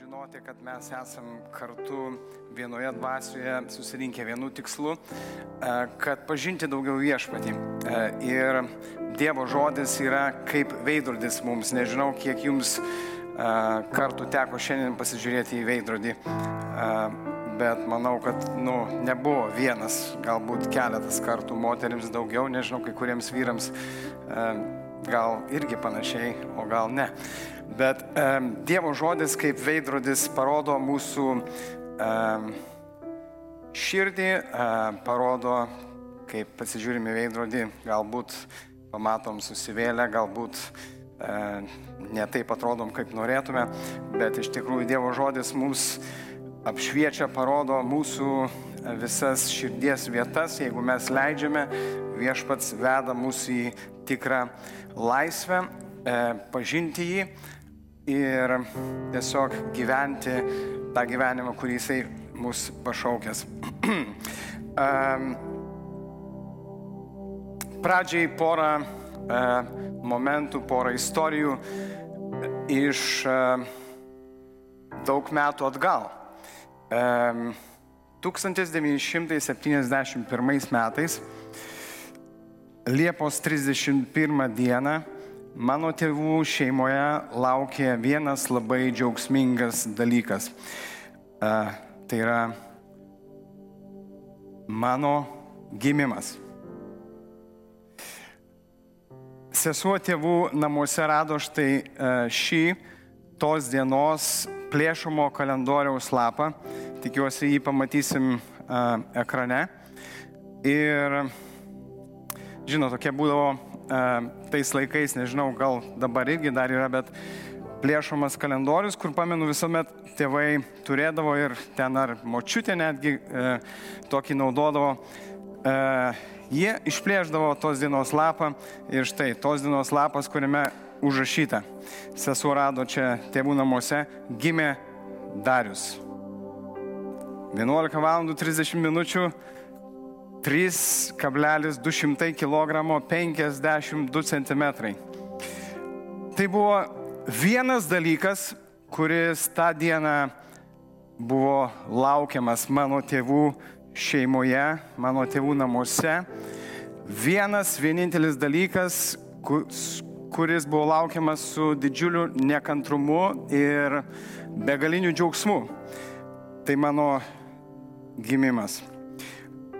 žinoti, kad mes esam kartu vienoje dvasioje susirinkę vienu tikslu, e, kad pažinti daugiau viešpatį. E, ir Dievo žodis yra kaip veidrodis mums. Nežinau, kiek jums e, kartų teko šiandien pasižiūrėti į veidrodį, bet manau, kad nu, nebuvo vienas, galbūt keletas kartų moteriams daugiau, nežinau, kai kuriems vyrams gal irgi panašiai, o gal ne. Bet um, Dievo žodis kaip veidrodis parodo mūsų um, širdį, uh, parodo, kaip pasižiūrime veidrodį, galbūt pamatom susivėlę, galbūt uh, ne taip atrodom, kaip norėtume, bet iš tikrųjų Dievo žodis mums apšviečia, parodo mūsų visas širdies vietas, jeigu mes leidžiame, viešpats veda mus į tikrą laisvę, e, pažinti jį ir tiesiog gyventi tą gyvenimą, kurį jisai mus pašaukęs. Pradžiai porą e, momentų, porą istorijų iš e, daug metų atgal. 1971 metais Liepos 31 dieną Mano tėvų šeimoje laukė vienas labai džiaugsmingas dalykas. Uh, tai yra mano gimimas. Sesuo tėvų namuose rado štai uh, šį tos dienos plėšomo kalendoriaus lapą. Tikiuosi jį pamatysim uh, ekrane. Ir, žinot, tokia būdavo tais laikais, nežinau, gal dabar irgi dar yra, bet plėšomas kalendorius, kur pamenu visuomet tėvai turėdavo ir ten ar močiutė netgi e, tokį naudodavo. E, jie išplėždavo tos dienos lapą ir štai tos dienos lapas, kuriame užrašyta. Sesuo rado čia tėvų namuose, gimė Darius. 11 val. 30 minučių 3,200 kg 52 cm. Tai buvo vienas dalykas, kuris tą dieną buvo laukiamas mano tėvų šeimoje, mano tėvų namuose. Vienas vienintelis dalykas, kuris buvo laukiamas su didžiuliu nekantrumu ir begaliniu džiaugsmu. Tai mano gimimas.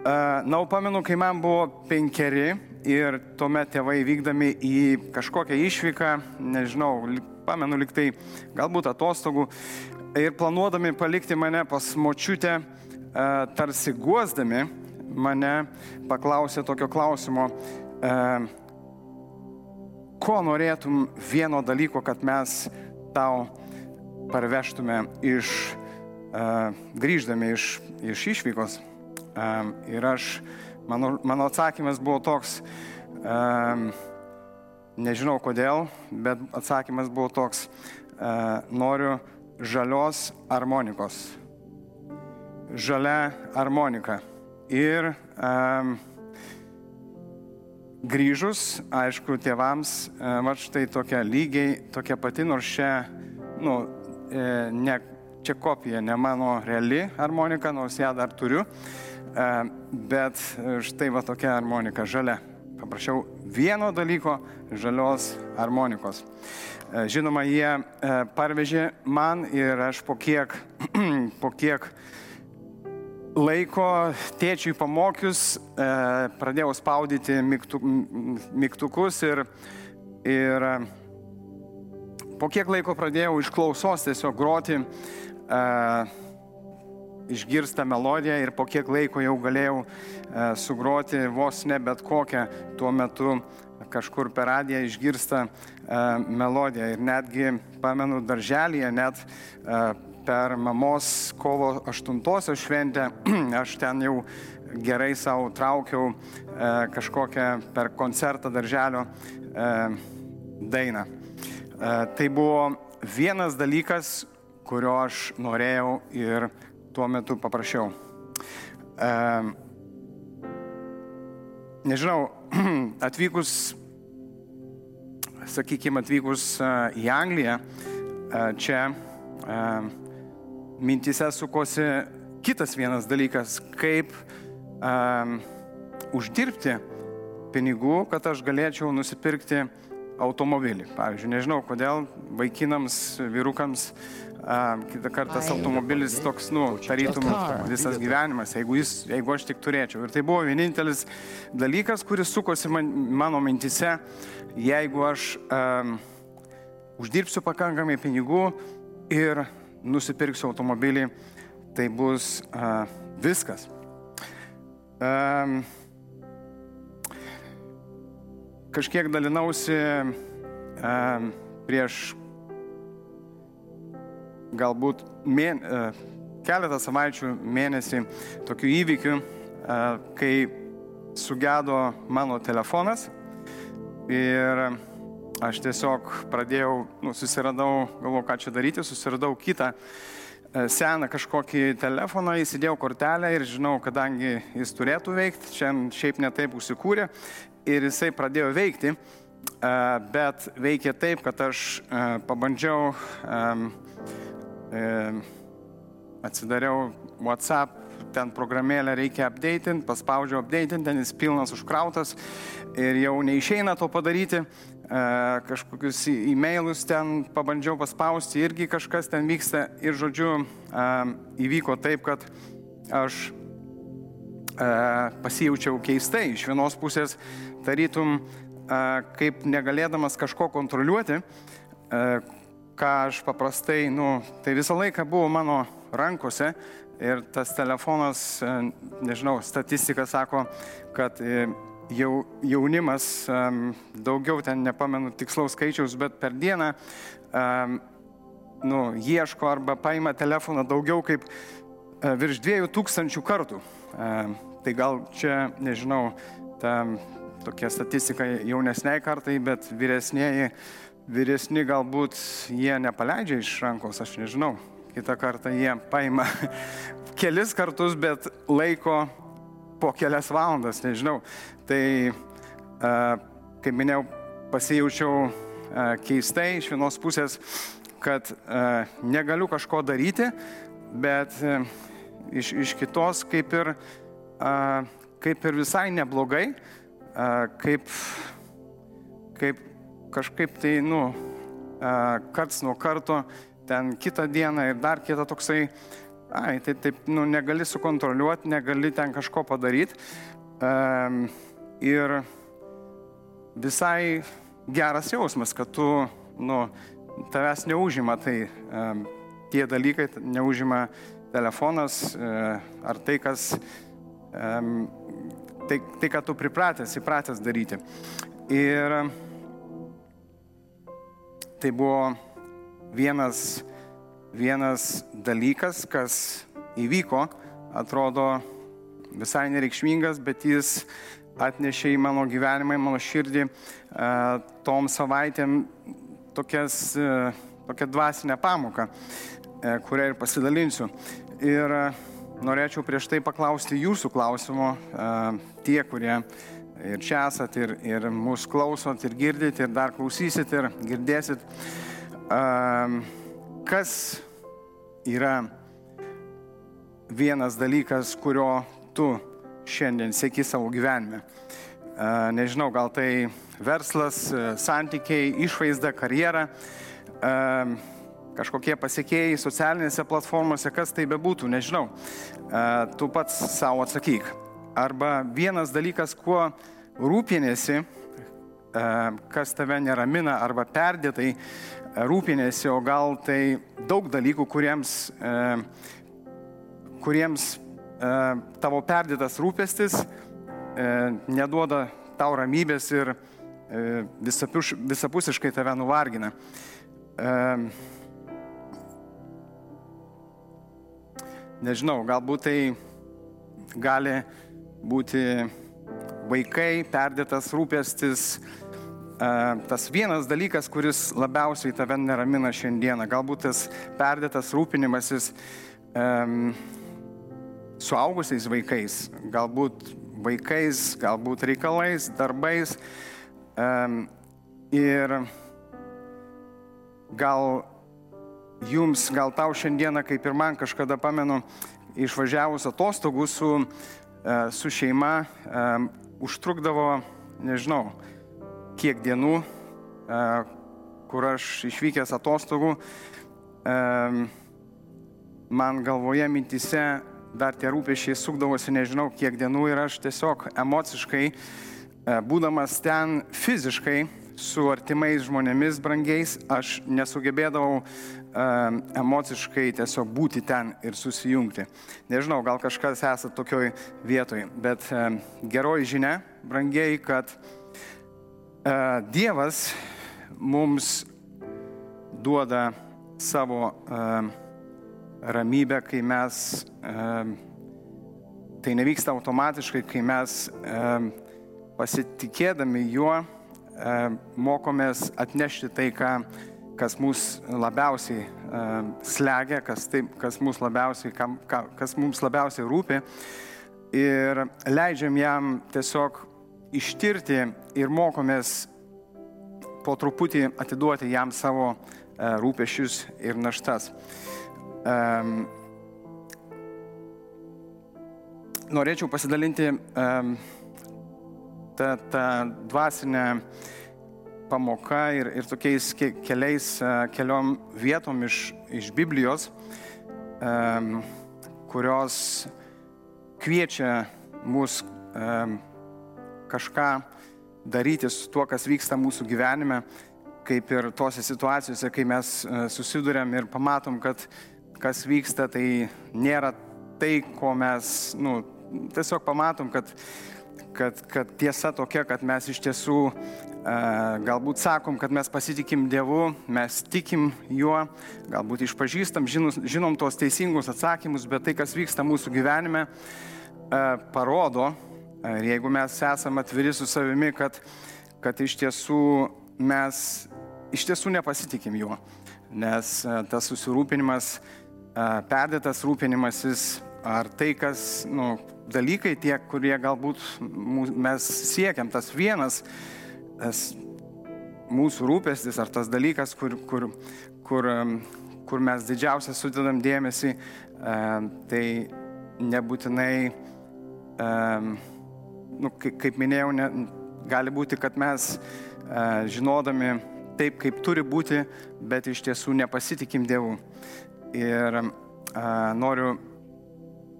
Na, o pamenu, kai man buvo penkeri ir tuomet tėvai vykdami į kažkokią išvyką, nežinau, pamenu liktai galbūt atostogų ir planuodami palikti mane pas močiutę, tarsi guosdami mane, paklausė tokio klausimo, ko norėtum vieno dalyko, kad mes tau parvežtume iš, grįždami iš, iš išvykos. Ir aš, mano, mano atsakymas buvo toks, nežinau kodėl, bet atsakymas buvo toks, noriu žalios harmonikos. Žalia harmonika. Ir grįžus, aišku, tėvams, va štai tokia lygiai, tokia pati, nors čia, nu, e, ne, čia kopija, ne mano reali harmonika, nors ją dar turiu. E, bet štai va tokia harmonika žalia. Paprašiau vieno dalyko - žalios harmonikos. E, žinoma, jie e, parvežė man ir aš po kiek, po kiek laiko tėčiui pamokius pradėjau spaudyti mygtukus ir, ir po kiek laiko pradėjau iš klausos tiesiog groti išgirsta melodiją ir po kiek laiko jau galėjau e, sugroti vos ne bet kokią tuo metu kažkur per radiją išgirsta e, melodiją. Ir netgi, pamenu, darželėje net e, per mamos kovo 8 šventę aš ten jau gerai savo traukiau kažkokią per koncertą darželio dainą. Tai buvo vienas dalykas, kurio aš norėjau ir tuo metu paprašiau. E, nežinau, atvykus, sakykime, atvykus į Angliją, e, čia, e, mintise sukosi kitas vienas dalykas, kaip uždirbti pinigų, kad aš galėčiau nusipirkti automobilį. Pavyzdžiui, nežinau, kodėl vaikinams, vyrukams a, kitą kartą automobilis toks, nu, tarytum visas gyvenimas, jeigu, jis, jeigu aš tik turėčiau. Ir tai buvo vienintelis dalykas, kuris sukosi man, mano mintise, jeigu aš a, uždirbsiu pakankamai pinigų ir nusipirksiu automobilį, tai bus a, viskas. A, kažkiek dalinausi a, prieš galbūt mėn, a, keletą savaičių, mėnesį tokių įvykių, a, kai sugedo mano telefonas ir aš tiesiog pradėjau, nu, susiradau, galvoju, ką čia daryti, susiradau kitą seną kažkokį telefoną, įsidėjau kortelę ir žinau, kadangi jis turėtų veikti, čia šiaip netaip užsikūrė ir jisai pradėjo veikti, bet veikė taip, kad aš pabandžiau, atsidariau WhatsApp, ten programėlę reikia updatinti, paspaudžiau updatinti, ten jis pilnas užkrautas ir jau neišeina to padaryti, kažkokius e-mailus ten pabandžiau paspausti, irgi kažkas ten vyksta ir žodžiu įvyko taip, kad aš pasijaučiau keistai. Iš vienos pusės tarytum kaip negalėdamas kažko kontroliuoti, ką aš paprastai, nu, tai visą laiką buvo mano rankose ir tas telefonas, nežinau, statistika sako, kad jau, jaunimas, daugiau ten nepamenu tikslaus skaičiaus, bet per dieną nu, ieško arba paima telefoną daugiau kaip virš dviejų tūkstančių kartų. Tai gal čia, nežinau, ta tokia statistika jaunesniai kartai, bet vyresnėji, vyresni galbūt jie nepaleidžia iš rankos, aš nežinau. Kitą kartą jie paima kelis kartus, bet laiko po kelias valandas, nežinau. Tai, kaip minėjau, pasijaučiau keistai iš vienos pusės, kad negaliu kažko daryti, bet iš, iš kitos kaip ir, kaip ir visai neblogai, kaip, kaip kažkaip tai, nu, karts nuo karto, ten kitą dieną ir dar kitą toksai, ai, tai taip, nu, negali sukontroliuoti, negali ten kažko padaryti. Ir visai geras jausmas, kad tu, nu, tavęs neužima tai tie dalykai, neužima telefonas ar tai, kas tai, tai ką tu pripratęs, įpratęs daryti. Ir tai buvo vienas, vienas dalykas, kas įvyko, atrodo visai nereikšmingas, bet jis atnešė į mano gyvenimą, į mano širdį tom savaitėm tokias, tokią dvasinę pamoką, kurią ir pasidalinsiu. Ir norėčiau prieš tai paklausti jūsų klausimo, tie, kurie ir čia esat, ir, ir mūsų klausot, ir girdit, ir dar klausysit, ir girdėsit. Kas yra vienas dalykas, kurio tu šiandien sėki savo gyvenime? Nežinau, gal tai verslas, santykiai, išvaizda, karjera kažkokie pasiekėjai socialinėse platformose, kas tai bebūtų, nežinau. Tu pats savo atsakyk. Arba vienas dalykas, kuo rūpinėsi, kas tave neramina, arba perdėtai rūpinėsi, o gal tai daug dalykų, kuriems, kuriems tavo perdėtas rūpestis neduoda tau ramybės ir visapusiškai tave nuvargina. Nežinau, galbūt tai gali būti vaikai, perdėtas rūpestis, tas vienas dalykas, kuris labiausiai tave neramina šiandieną. Galbūt tas perdėtas rūpinimasis um, suaugusiais vaikais, galbūt vaikais, galbūt reikalais, darbais. Um, ir gal jums, gal tau šiandieną, kaip ir man kažkada pamenu, išvažiavus atostogų su, su šeima, užtrukdavo, nežinau, kiek dienų, kur aš išvykęs atostogų, man galvoje mintise dar tie rūpešiai sukdavosi nežinau kiek dienų ir aš tiesiog emociškai, būdamas ten fiziškai su artimais žmonėmis brangiais, aš nesugebėdavau emociškai tiesiog būti ten ir susijungti. Nežinau, gal kažkas esate tokioj vietoj, bet geroji žinia, brangiai, kad Dievas mums duoda savo ramybę, kai mes, tai nevyksta automatiškai, kai mes pasitikėdami juo mokomės atnešti tai, ką, kas mus labiausiai slegia, kas, taip, kas, mus labiausiai, kam, kas mums labiausiai rūpi. Ir leidžiam jam tiesiog ištirti ir mokomės po truputį atiduoti jam savo rūpešius ir naštas. Um, norėčiau pasidalinti um, tą, tą dvasinę pamoką ir, ir tokiais ke, keliais, uh, keliom vietom iš, iš Biblijos, um, kurios kviečia mus um, kažką daryti su tuo, kas vyksta mūsų gyvenime, kaip ir tose situacijose, kai mes susidurėm ir pamatom, kad kas vyksta, tai nėra tai, ko mes, nu, tiesiog pamatom, kad, kad, kad tiesa tokia, kad mes iš tiesų galbūt sakom, kad mes pasitikim Dievu, mes tikim juo, galbūt išpažįstam, žinom, žinom tuos teisingus atsakymus, bet tai, kas vyksta mūsų gyvenime, parodo, ir jeigu mes esame atviri su savimi, kad, kad iš tiesų mes iš tiesų nepasitikim juo, nes tas susirūpinimas perdėtas rūpinimasis ar tai, kas, nu, dalykai tie, kurie galbūt mes siekiam, tas vienas, tas mūsų rūpestis ar tas dalykas, kur, kur, kur, kur mes didžiausią sudedam dėmesį, tai nebūtinai, nu, kaip minėjau, ne, gali būti, kad mes žinodami taip, kaip turi būti, bet iš tiesų nepasitikim Dievu. Ir a, noriu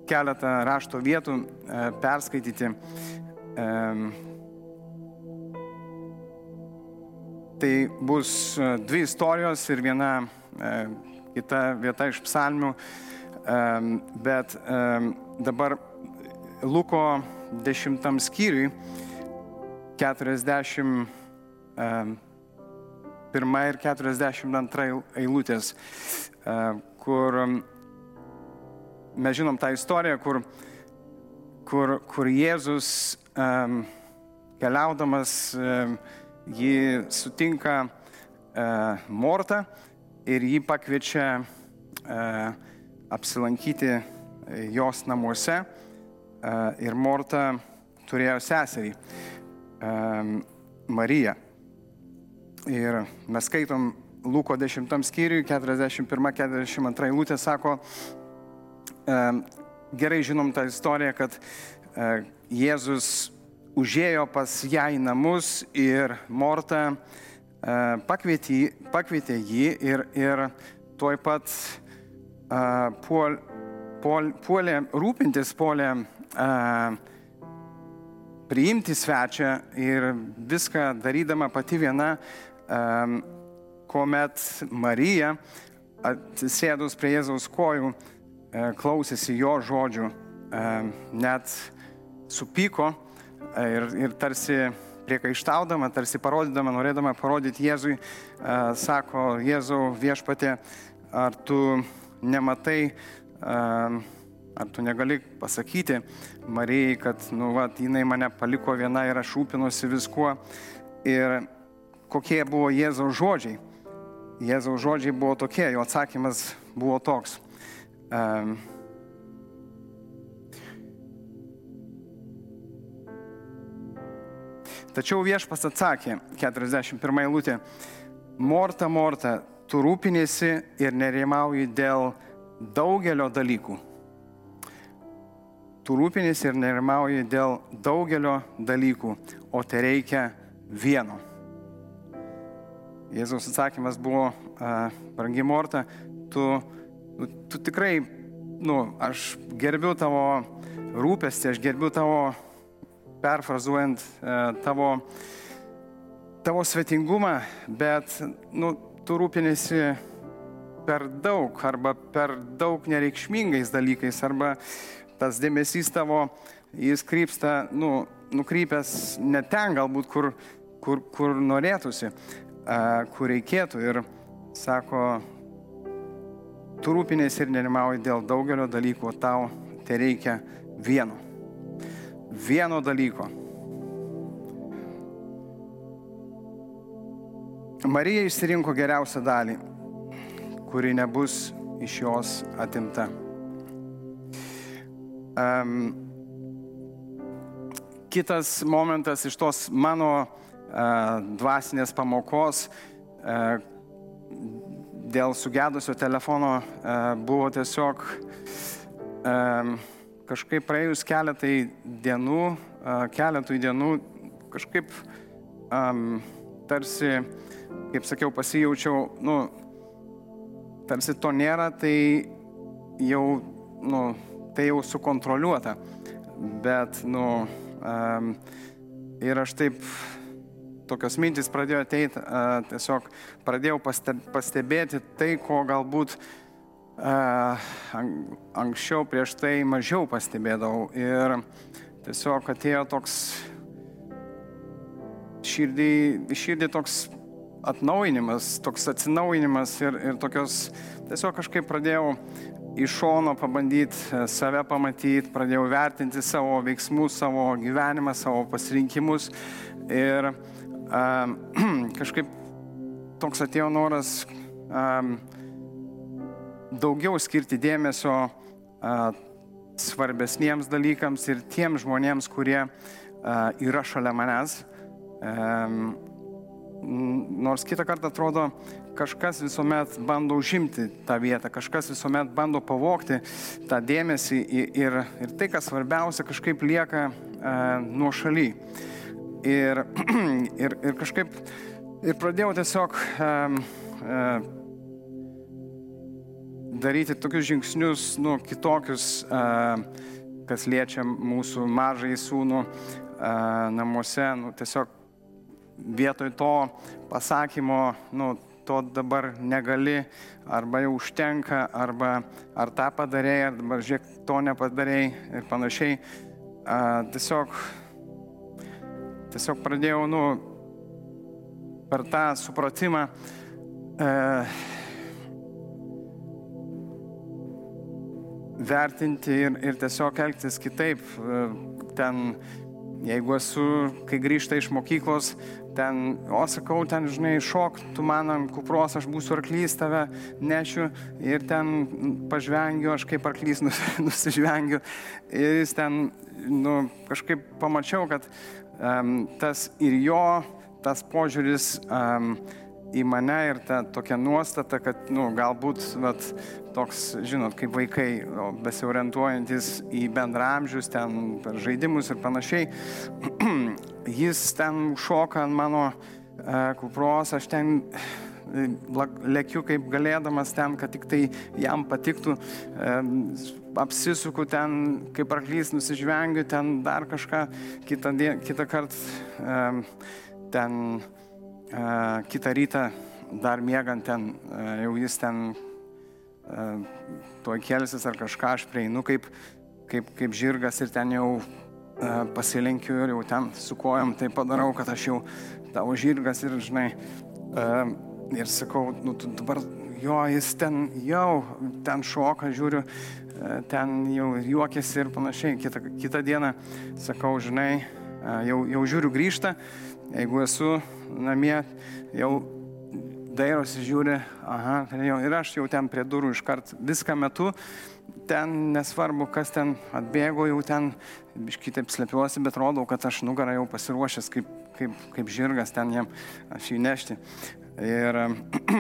keletą rašto vietų a, perskaityti. A, tai bus dvi istorijos ir viena a, kita vieta iš psalmių, a, bet a, dabar Luko dešimtam skyriui 40 a, pirma ir 42 eilutės kur mes žinom tą istoriją, kur, kur, kur Jėzus keliaudamas jį sutinka uh, Mortą ir jį pakviečia uh, apsilankyti jos namuose. Uh, ir Morta turėjo seserį Mariją. Ir mes skaitom Luko 10 skyriui, 41-42 eilutė sako, gerai žinom tą istoriją, kad e, Jėzus užėjo pas ją į namus ir Morta e, pakvietė, pakvietė jį ir, ir tuoj pat puol, puol, puolė rūpintis, puolė priimti svečią ir viską darydama pati viena kuomet Marija atsisėdus prie Jėzaus kojų klausėsi jo žodžių, net supyko ir, ir tarsi priekaištaudama, tarsi parodydama, norėdama parodyti Jėzui, sako, Jėzau viešpatė, ar tu nematai, ar tu negali pasakyti Marijai, kad, nu, va, jinai mane paliko viena ir aš rūpinuosi viskuo. Ir kokie buvo Jėzaus žodžiai. Jėzaus žodžiai buvo tokie, jo atsakymas buvo toks. Um, Tačiau viešpas atsakė, 41 eilutė, Morta, Morta, tu rūpinėsi ir nerimauji dėl daugelio dalykų. Tu rūpinėsi ir nerimauji dėl daugelio dalykų, o tai reikia vieno. Jėzaus atsakymas buvo, brangi Morta, tu, nu, tu tikrai, nu, aš gerbiu tavo rūpestį, aš gerbiu tavo, perfrazuojant, tavo, tavo svetingumą, bet, nu, tu rūpinėsi per daug arba per daug nereikšmingais dalykais, arba tas dėmesys tavo, jis krypsta, nu, nukrypęs ne ten galbūt, kur, kur, kur norėtųsi, kur reikėtų. Ir sako, tu rūpinės ir nerimauji dėl daugelio dalykų, o tau tai reikia vieno. Vieno dalyko. Marija išsirinko geriausią dalį, kuri nebus iš jos atimta. Um, kitas momentas iš tos mano uh, dvasinės pamokos uh, dėl sugedusio telefono uh, buvo tiesiog um, kažkaip praėjus keletai dienų, uh, keletui dienų, kažkaip um, tarsi kaip sakiau, pasijaučiau, nu, tarsi to nėra, tai jau, nu, tai jau sukontroliuota. Bet, nu, um, ir aš taip, tokios mintys pradėjo ateiti, uh, tiesiog pradėjau pastebėti tai, ko galbūt uh, anksčiau prieš tai mažiau pastebėdavau. Ir tiesiog atėjo toks širdį, širdį toks atnaujinimas, toks atsinaujinimas ir, ir tokios, tiesiog kažkaip pradėjau iš šono pabandyti e, save pamatyti, pradėjau vertinti savo veiksmus, savo gyvenimą, savo pasirinkimus ir um, kažkaip toks atėjo noras um, daugiau skirti dėmesio uh, svarbesniems dalykams ir tiems žmonėms, kurie uh, yra šalia manęs. Um, nors kitą kartą atrodo, kažkas visuomet bando užimti tą vietą, kažkas visuomet bando pavokti tą dėmesį ir, ir tai, kas svarbiausia, kažkaip lieka e, nuo šaly. Ir, ir, ir kažkaip ir pradėjau tiesiog e, e, daryti tokius žingsnius, nu, kitokius, e, kas liečia mūsų mažai sūnų e, namuose, nu, tiesiog vietoj to pasakymo, nu, to dabar negali, arba jau užtenka, arba ar tą padarėjai, arba žiūrėk, to nepadarėjai ir panašiai. A, tiesiog, tiesiog pradėjau, nu, per tą supratimą e, vertinti ir, ir tiesiog elgtis kitaip. E, ten, jeigu esu, kai grįžta iš mokyklos, ten, o sakau, ten, žinai, šok, tu man ant kupros, aš būsiu arklys, tave nešiu ir ten pažvengiu, aš kaip arklys nus, nusižvengiu. Ir jis ten, nu, kažkaip pamačiau, kad um, tas ir jo, tas požiūris um, į mane ir ta tokia nuostata, kad, nu, galbūt, vat, toks, žinot, kaip vaikai, besiorientuojantis į bendramžius, ten per žaidimus ir panašiai, jis ten šoka ant mano e, kupros, aš ten e, lėkiu kaip galėdamas ten, kad tik tai jam patiktų, e, apsisuku ten, kaip arklys nusižvengiu, ten dar kažką, kitą, kitą kartą ten kitą rytą dar miegant ten, jau jis ten tuo kelsis ar kažką, aš prieinu kaip, kaip, kaip žirgas ir ten jau pasilenkiu ir jau ten su kojom tai padarau, kad aš jau tavo žirgas ir, žinai, ir sakau, nu, tu dabar jo, jis ten jau, ten šoka, žiūriu, ten jau juokiasi ir panašiai. Kita, kitą dieną sakau, žinai, jau, jau žiūriu grįžtą, jeigu esu namie jau dairosi, žiūri, aha, jau, ir aš jau ten prie durų iškart viską metu, ten nesvarbu, kas ten atbėgo, jau ten kitaip slepiuosi, bet rodau, kad aš nugarą jau pasiruošęs kaip, kaip, kaip žirgas ten jam aš jį nešti. Ir,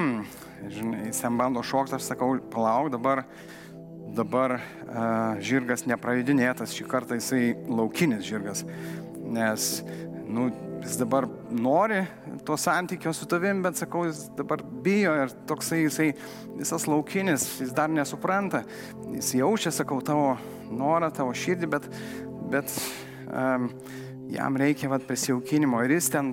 žinai, jis ten bando šokti, aš sakau, palauk, dabar, dabar uh, žirgas neprajudinėtas, šį kartą jisai laukinis žirgas, nes, nu, jis dabar nori to santykio su tavim, bet sakau, jis dabar bijo ir toksai jisai visas laukinis, jis dar nesupranta, jis jaučia, sakau, tavo norą, tavo širdį, bet, bet um, jam reikia vat, prisijaukinimo ir jis ten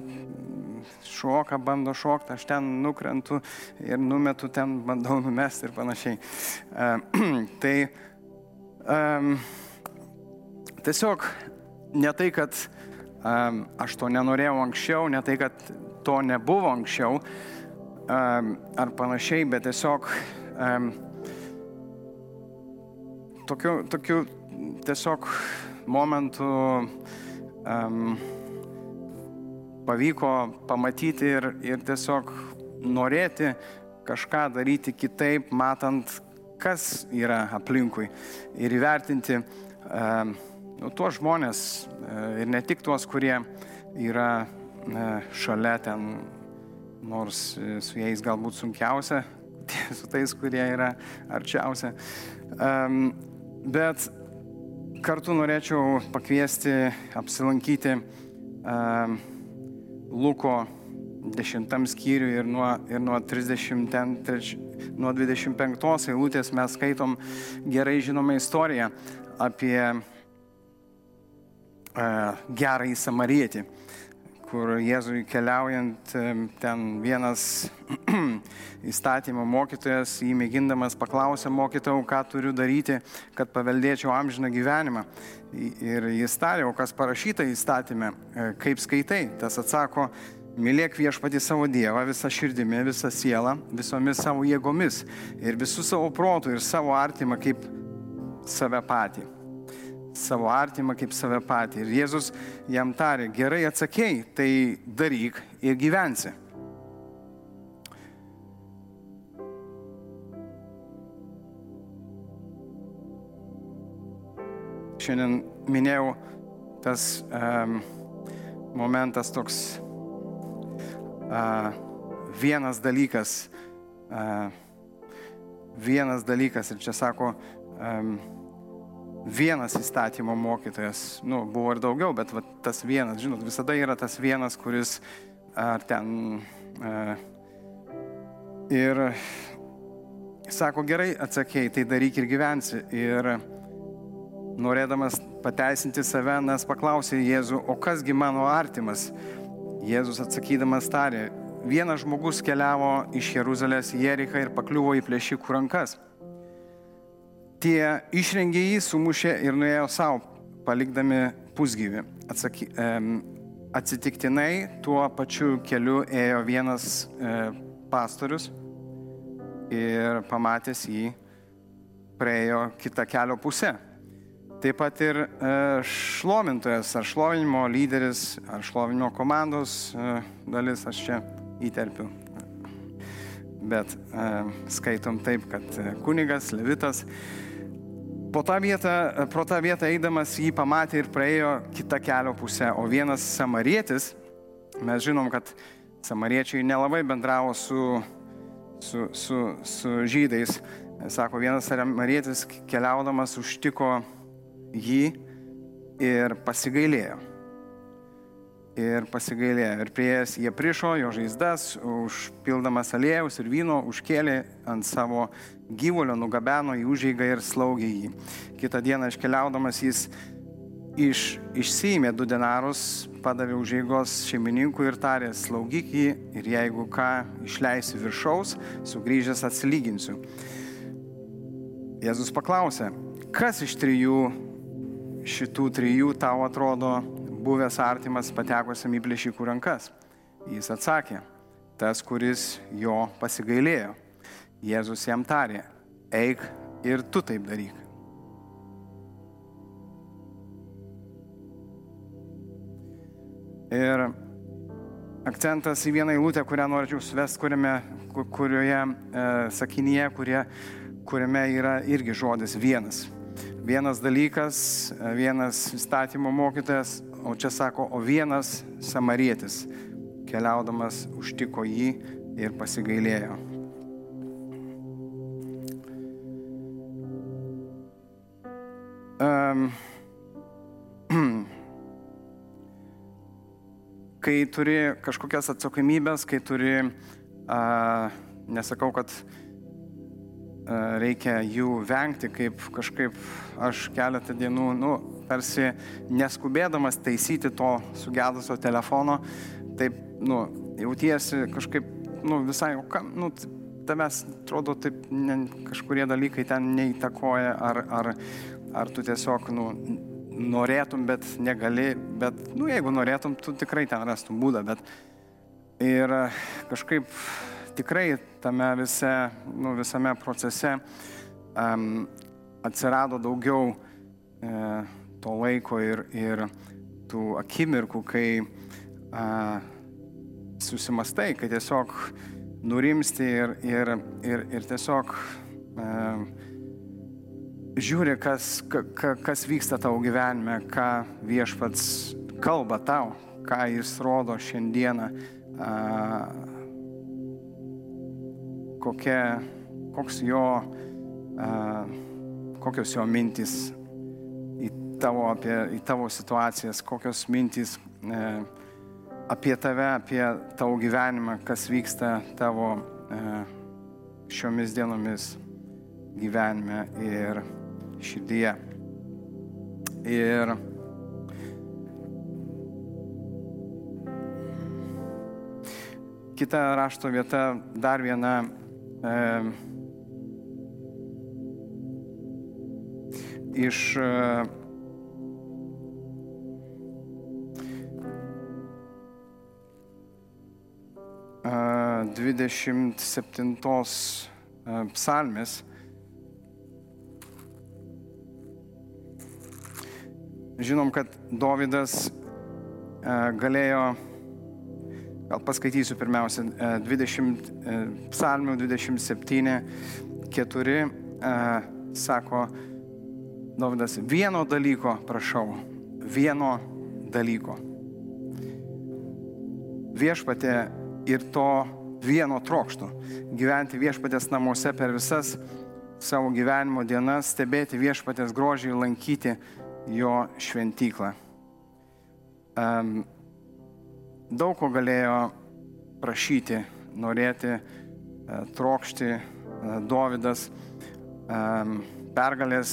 šoka, bando šokti, aš ten nukrentu ir numetu ten, bandau numesti ir panašiai. Uh, tai um, tiesiog ne tai, kad um, aš to nenorėjau anksčiau, ne tai, kad to nebuvo anksčiau ar panašiai, bet tiesiog tokiu, tokiu tiesiog momentu pavyko pamatyti ir, ir tiesiog norėti kažką daryti kitaip, matant, kas yra aplinkui ir įvertinti uh, tuos žmonės uh, ir ne tik tuos, kurie yra uh, šalia ten, nors su jais galbūt sunkiausia, su tais, kurie yra arčiausia. Bet kartu norėčiau pakviesti apsilankyti Luko 10 skyriui ir nuo, ir nuo 30, ten, treč, nuo 25 eilutės mes skaitom gerai žinomą istoriją apie e, gerąjį samarietį, kur Jėzui keliaujant e, ten vienas įstatymo mokytojas, jį mėgindamas paklausė mokytojų, ką turiu daryti, kad paveldėčiau amžiną gyvenimą. Ir jis tarė, o kas parašyta įstatymė, e, kaip skaitai. Tas atsako, Mylėk viešpatį savo Dievą visą širdimi, visą sielą, visomis savo jėgomis ir visų savo protų ir savo artimą kaip save patį. Savo artimą kaip save patį. Ir Jėzus jam tarė, gerai atsakėjai, tai daryk ir gyvensi. Šiandien minėjau tas um, momentas toks a, vienas dalykas, a, vienas dalykas, ir čia sako, a, vienas įstatymo mokytojas, nu, buvo ir daugiau, bet va, tas vienas, žinot, visada yra tas vienas, kuris ar ten a, ir sako, gerai atsakėjai, tai daryk ir gyvensi. Ir norėdamas pateisinti save, nes paklausė Jėzų, o kasgi mano artimas? Jėzus atsakydamas tarė, vienas žmogus keliavo iš Jeruzalės į Jerichą ir pakliuvo į plėšikų rankas. Tie išrengė jį, sumušė ir nuėjo savo, palikdami pusgyvį. Atsaky, e, atsitiktinai tuo pačiu keliu ėjo vienas e, pastorius ir pamatęs jį, praėjo kitą kelio pusę. Taip pat ir e, šlovintojas ar šlovinimo lyderis ar šlovinimo komandos e, dalis aš čia įterpiu. Bet e, skaitom taip, kad kunigas, levitas, po tą vietą, pro tą vietą eidamas jį pamatė ir praėjo kitą kelio pusę, o vienas samarietis, mes žinom, kad samariečiai nelabai bendravo su, su, su, su žydais. Sako, vienas samarietis keliaudamas užtiko jį ir pasigailėjo. Ir pasigailėjo. Ir prieėjęs jie prišo jo žaizdas, užpildamas aliejaus ir vyno, užkėlė ant savo gyvulio, nugabeno į užėgą ir slaugė jį. Kitą dieną iškeliaudamas jis iš, išsiėmė du denarus, padavė užėgos šeimininkui ir tarė, slaugyk jį ir jeigu ką išleisi viršaus, sugrįžęs atsilyginsiu. Jėzus paklausė, kas iš trijų šitų trijų tau atrodo buvęs artimas patekusiam į plėšikų rankas? Jis atsakė, tas, kuris jo pasigailėjo. Jėzus jam tarė, eik ir tu taip daryk. Ir akcentas į vieną eilutę, kurią norėčiau suvesti, kuriame, kurioje e, sakinyje, kurie, kuriame yra irgi žodis vienas. Vienas dalykas, vienas įstatymo mokytojas, o čia sako, o vienas samarietis, keliaudamas užtiko jį ir pasigailėjo. Um, kai turi kažkokias atsakomybės, kai turi, a, nesakau, kad reikia jų vengti, kaip kažkaip aš keletą dienų, nu, tarsi neskubėdamas taisyti to sugedusio telefono, taip, nu, jautiesi kažkaip, nu, visai, nu, tavęs, atrodo, taip ne, kažkurie dalykai ten neįtakoja, ar, ar, ar tu tiesiog, nu, norėtum, bet negali, bet, nu, jeigu norėtum, tu tikrai ten rastum būdą, bet ir kažkaip tikrai tame vise, nu, visame procese um, atsirado daugiau e, to laiko ir, ir tų akimirkų, kai a, susimastai, kai tiesiog nurimsti ir, ir, ir, ir tiesiog a, žiūri, kas, ka, kas vyksta tavo gyvenime, ką viešpats kalba tau, ką jis rodo šiandieną, a, kokia, koks jo, a, kokios jo mintys tavo, apie, į tavo situacijas, kokios mintys e, apie tave, apie tavo gyvenimą, kas vyksta tavo e, šiomis dienomis gyvenime ir širdyje. Ir kita rašto vieta, dar viena. E, iš e, dvidešimt septintos e, psalmės Žinom, kad Dovydas e, galėjo, gal paskaitysiu pirmiausia, 20 e, psalmių 27, 4, sako Dovydas, vieno dalyko prašau, vieno dalyko. Viešpatė ir to vieno trokštų. Gyventi viešpatės namuose per visas savo gyvenimo dienas, stebėti viešpatės grožį ir lankyti jo šventyklą. Um, daug ko galėjo prašyti, norėti, uh, trokšti uh, Dovydas, um, pergalės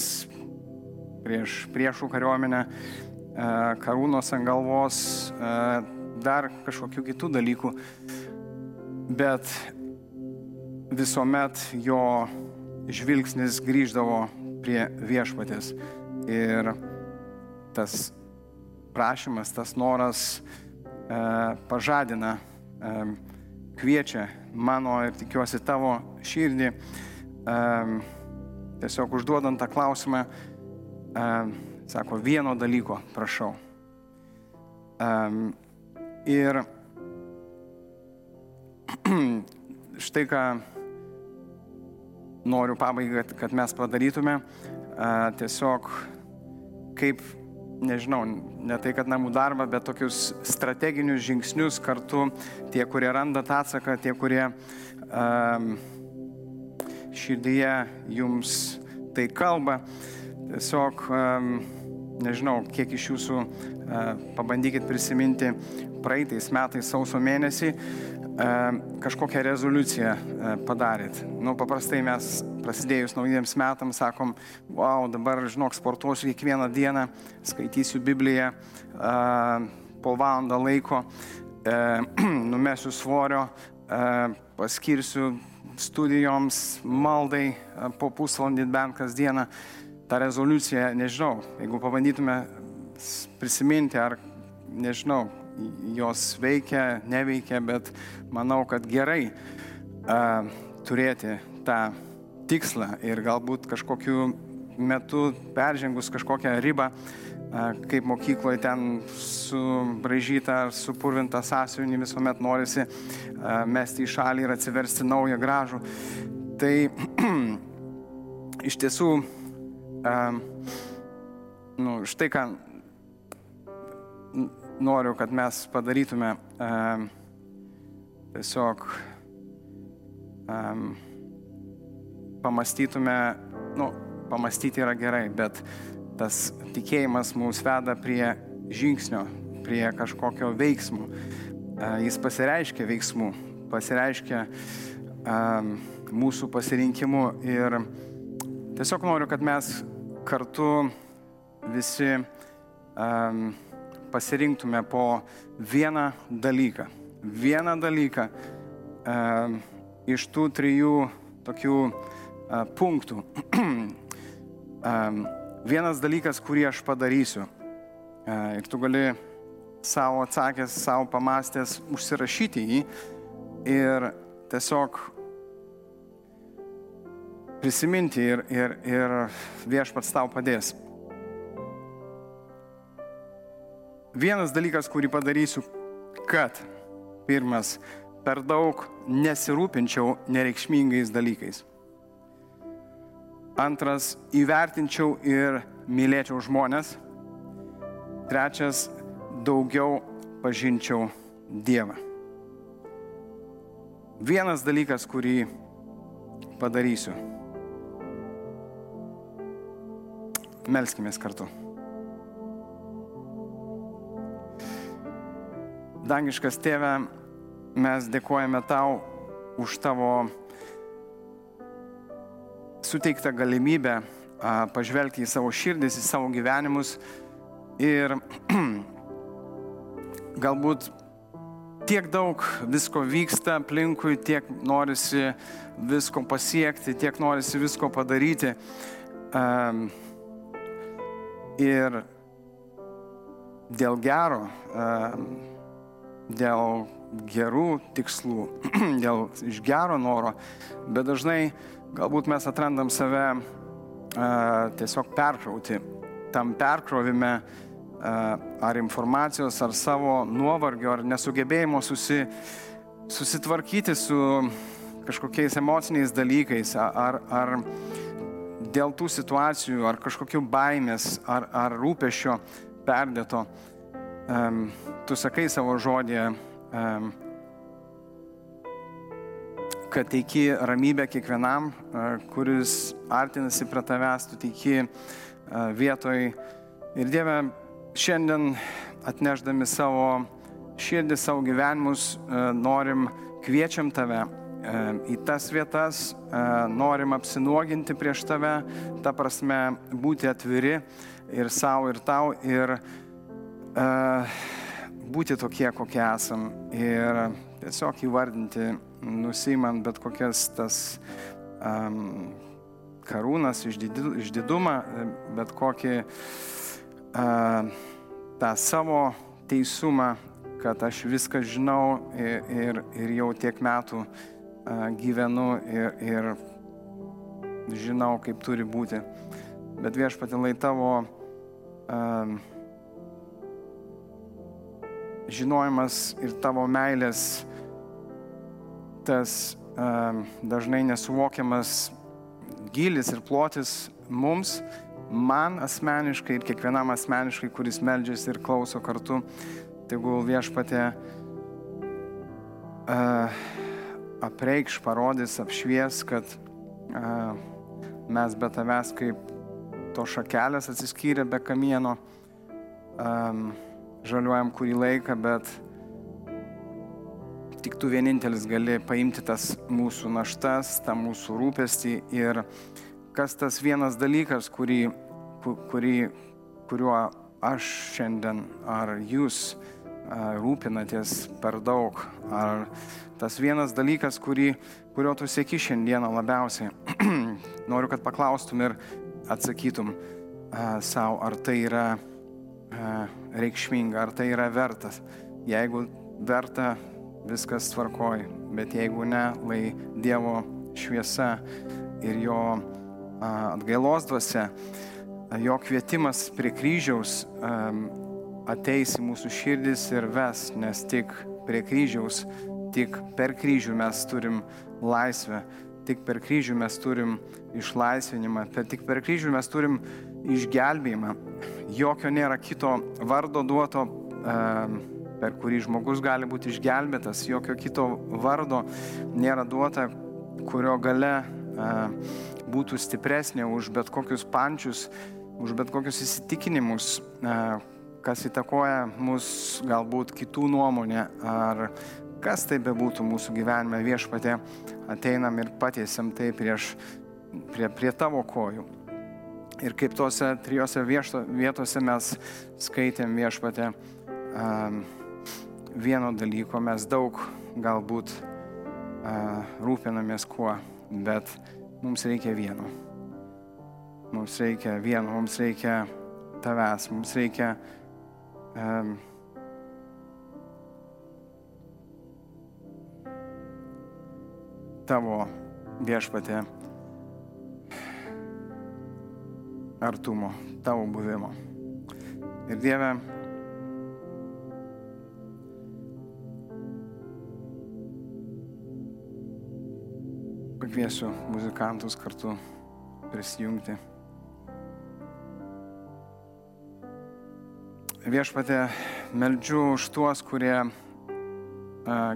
prieš priešų kariuomenę, uh, karūnos ant galvos, dar kažkokių kitų dalykų, bet visuomet jo žvilgsnis grįždavo prie viešpatės. Ir tas prašymas, tas noras e, pažadina, e, kviečia mano ir tikiuosi tavo širdį, e, tiesiog užduodant tą klausimą, e, sako, vieno dalyko prašau. E, ir štai ką noriu pabaigai, kad mes padarytume, tiesiog kaip nežinau, ne tai, kad namų darbą, bet tokius strateginius žingsnius kartu, tie, kurie randa tą atsaką, tie, kurie um, širdyje jums tai kalba. Tiesiog, um, nežinau, kiek iš jūsų uh, pabandykit prisiminti praeitais metais sausio mėnesį, kažkokią rezoliuciją padarėt. Nu, paprastai mes prasidėjus naujiems metams sakom, wow, dabar, žinok, sportuosiu kiekvieną dieną, skaitysiu Bibliją po valandą laiko, numesiu svorio, paskirsiu studijoms, maldai po pusvalandį bent kasdieną. Ta rezoliucija, nežinau, jeigu pabandytume prisiminti, ar nežinau, jos veikia, neveikia, bet manau, kad gerai uh, turėti tą tikslą ir galbūt kažkokiu metu peržengus kažkokią ribą, uh, kaip mokykloje ten subražyta supurvinta sąsiuvinį visuomet norisi uh, mesti į šalį ir atsiversti naują gražų. Tai iš tiesų, um, nu, štai ką noriu, kad mes padarytume e, tiesiog um, pamastytume, nu, pamastyti yra gerai, bet tas tikėjimas mus veda prie žingsnio, prie kažkokio veiksmų. Uh, jis pasireiškia veiksmų, pasireiškia um, mūsų pasirinkimu ir tiesiog noriu, kad mes kartu visi um, pasirinktume po vieną dalyką. Vieną dalyką um, iš tų trijų tokių uh, punktų. um, vienas dalykas, kurį aš padarysiu. Uh, ir tu gali savo atsakęs, savo pamastęs užsirašyti jį ir tiesiog prisiminti ir, ir, ir viešpats tau padės. Vienas dalykas, kurį padarysiu, kad pirmas, per daug nesirūpinčiau nereikšmingais dalykais. Antras, įvertinčiau ir mylėčiau žmonės. Trečias, daugiau pažinčiau Dievą. Vienas dalykas, kurį padarysiu. Melskime kartu. Dangiškas tėve, mes dėkojame tau už tavo suteiktą galimybę pažvelgti į savo širdis, į savo gyvenimus ir galbūt tiek daug visko vyksta aplinkui, tiek norisi visko pasiekti, tiek norisi visko padaryti. Um, ir dėl gero, um, dėl gerų tikslų, dėl iš gero noro, bet dažnai galbūt mes atrandam save uh, tiesiog perkrauti. Tam perkrovime uh, ar informacijos, ar savo nuovargio, ar nesugebėjimo susi, susitvarkyti su kažkokiais emociniais dalykais, ar, ar dėl tų situacijų, ar kažkokių baimės, ar, ar rūpešio perdėto. Um, tu sakai savo žodį, kad teiki ramybę kiekvienam, kuris artinasi prie tavęs, tu teiki vietoj. Ir Dieve, šiandien atneždami savo širdį, savo gyvenimus, norim, kviečiam tave į tas vietas, norim apsinuoginti prieš tave, ta prasme būti atviri ir savo, ir tau. Ir, uh, būti tokie, kokie esam ir tiesiog įvardinti, nusimant bet kokias tas um, karūnas, išdidumą, bet kokį uh, tą savo teisumą, kad aš viską žinau ir, ir, ir jau tiek metų uh, gyvenu ir, ir žinau, kaip turi būti. Bet viešpatilai tavo uh, žinojimas ir tavo meilės, tas um, dažnai nesuvokiamas gilis ir plotis mums, man asmeniškai ir kiekvienam asmeniškai, kuris meldžiasi ir klauso kartu, tegul viešpatė uh, apreikš, parodys, apšvies, kad uh, mes be tavęs kaip to šakelės atsiskyrė be kamieno. Um, žaliuojam kurį laiką, bet tik tu vienintelis gali paimti tas mūsų naštas, tą mūsų rūpestį ir kas tas vienas dalykas, kurį, kurį, kuriuo aš šiandien ar jūs rūpinatės per daug, ar tas vienas dalykas, kurį, kurio tu sėki šiandieną labiausiai. Noriu, kad paklaustum ir atsakytum savo, ar tai yra reikšminga, ar tai yra vertas. Jeigu verta, viskas tvarkoj, bet jeigu ne, lai Dievo šviesa ir jo atgailos dvasia, jo kvietimas prie kryžiaus ateis į mūsų širdis ir ves, nes tik prie kryžiaus, tik per kryžių mes turim laisvę, tik per kryžių mes turim išlaisvinimą, tik per kryžių mes turim išgelbėjimą. Jokio nėra kito vardo duoto, per kurį žmogus gali būti išgelbėtas, jokio kito vardo nėra duota, kurio gale būtų stipresnė už bet kokius pančius, už bet kokius įsitikinimus, kas įtakoja mus galbūt kitų nuomonę ar kas tai bebūtų mūsų gyvenime viešpatė, ateinam ir patiesiam tai prieš, prie, prie tavo kojų. Ir kaip tuose trijose viešto, vietose mes skaitėm viešpatę um, vieno dalyko, mes daug galbūt uh, rūpinamės kuo, bet mums reikia vieno. Mums reikia vieno, mums reikia tavęs, mums reikia um, tavo viešpatė artumo, tavo buvimo. Ir Dieve, pakviesiu muzikantus kartu prisijungti. Viešpatė, meldžiu už tuos, kurie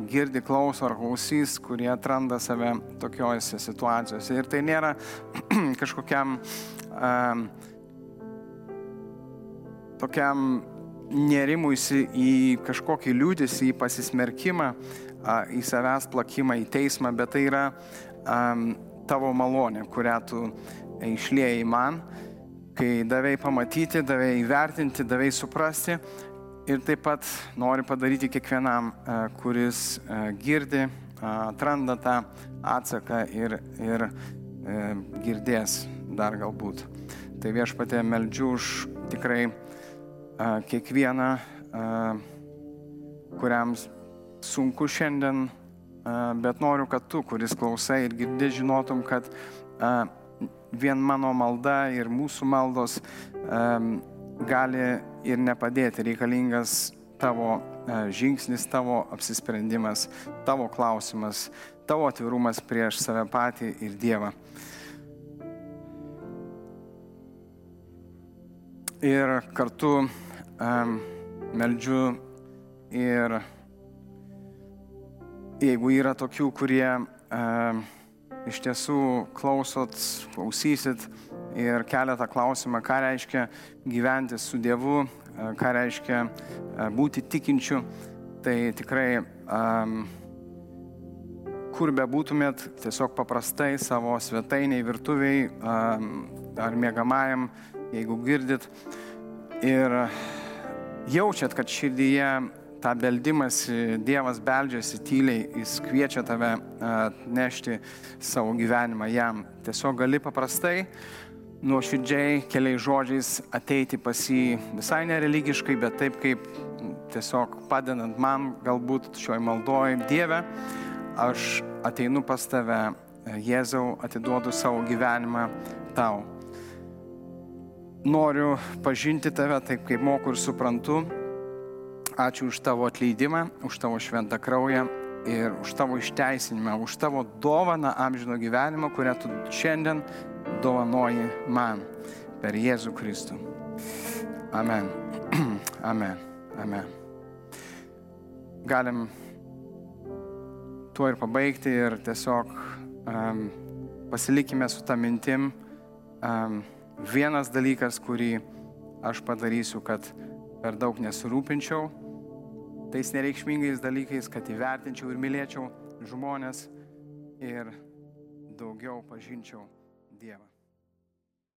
girdi, klauso ar klausys, kurie atranda save tokiuose situacijose. Ir tai nėra kažkokiam um, tokiam nerimuisi į kažkokį liūdėsi, į pasismerkimą, į savęs plakimą, į teismą, bet tai yra um, tavo malonė, kurią tu išlėjai man, kai davėjai pamatyti, davėjai įvertinti, davėjai suprasti ir taip pat nori padaryti kiekvienam, e, kuris e, girdi, atranda tą atsaką ir, ir e, girdės dar galbūt. Tai viešpatė meldžiu už tikrai kiekvieną, kuriam sunku šiandien, bet noriu, kad tu, kuris klausai ir girdi, žinotum, kad vien mano malda ir mūsų maldos gali ir nepadėti. Reikalingas tavo e, žingsnis, tavo apsisprendimas, tavo klausimas, tavo atvirumas prieš save patį ir Dievą. Ir kartu um, meldžiu ir jeigu yra tokių, kurie um, iš tiesų klausot, klausysit, ir keletą klausimą, ką reiškia gyventi su Dievu, e, ką reiškia e, būti tikinčiu. Tai tikrai, um, kur be būtumėt, tiesiog paprastai savo svetainiai, virtuviai um, ar mėgamajam, jeigu girdit. Ir jaučiat, kad širdyje tą beldimąsi, Dievas beldžiasi tyliai, jis kviečia tave nešti savo gyvenimą jam. Tiesiog gali paprastai nuoširdžiai keliais žodžiais ateiti pas jį visai nereligiškai, bet taip kaip tiesiog padedant man galbūt šioj maldoj Dieve, aš ateinu pas tave, Jėzau, atiduodu savo gyvenimą tau. Noriu pažinti tave taip, kaip moku ir suprantu. Ačiū už tavo atleidimą, už tavo šventą kraują ir už tavo išteisinimą, už tavo dovaną amžino gyvenimo, kurią tu šiandien dovanoji man per Jėzų Kristų. Amen. Amen. Amen. Galim tuo ir pabaigti ir tiesiog um, pasilikime su tą mintim. Um, vienas dalykas, kurį aš padarysiu, kad per daug nesirūpinčiau tais nereikšmingais dalykais, kad įvertinčiau ir mylėčiau žmonės ir daugiau pažinčiau Dievą.